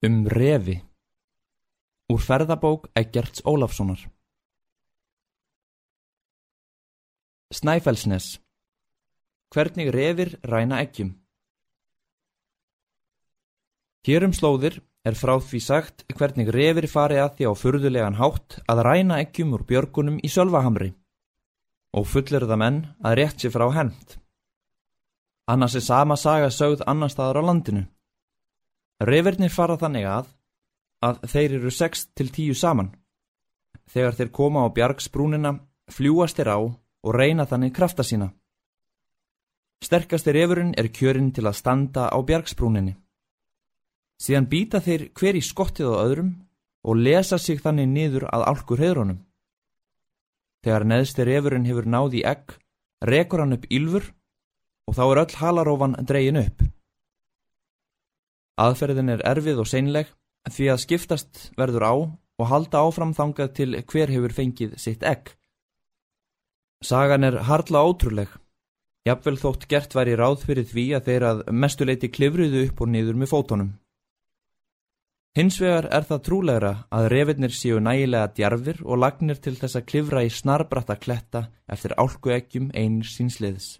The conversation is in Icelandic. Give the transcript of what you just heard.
Um refi Úr ferðabók Eggerts Ólafssonar Snæfellsnes Hvernig refir ræna eggjum Hér um slóðir er frá því sagt hvernig refir fari að því á furðulegan hátt að ræna eggjum úr björgunum í Sölvahamri og fullir það menn að rétt sér frá hent. Annars er sama saga sögð annar staðar á landinu. Refirnir fara þannig að að þeir eru 6 til 10 saman. Þegar þeir koma á bjargsbrúnina fljúast þeir á og reyna þannig krafta sína. Sterkasti refurinn er kjörinn til að standa á bjargsbrúninni. Síðan býta þeir hver í skottið á öðrum og lesa sig þannig niður að álkur heðrunum. Þegar neðsti refurinn hefur náð í egg, rekur hann upp ylfur og þá er öll halarófan dregin upp. Aðferðin er erfið og seinleg því að skiptast verður á og halda áfram þangað til hver hefur fengið sitt egg. Sagan er hardla ótrúleg. Jafnvel þótt gert væri ráð fyrir því að þeir að mestuleiti klifruðu upp og niður með fótonum. Hins vegar er það trúlegra að refinnir séu nægilega djarfir og lagnir til þess að klifra í snarbratta kletta eftir álku eggjum einir sínsliðs.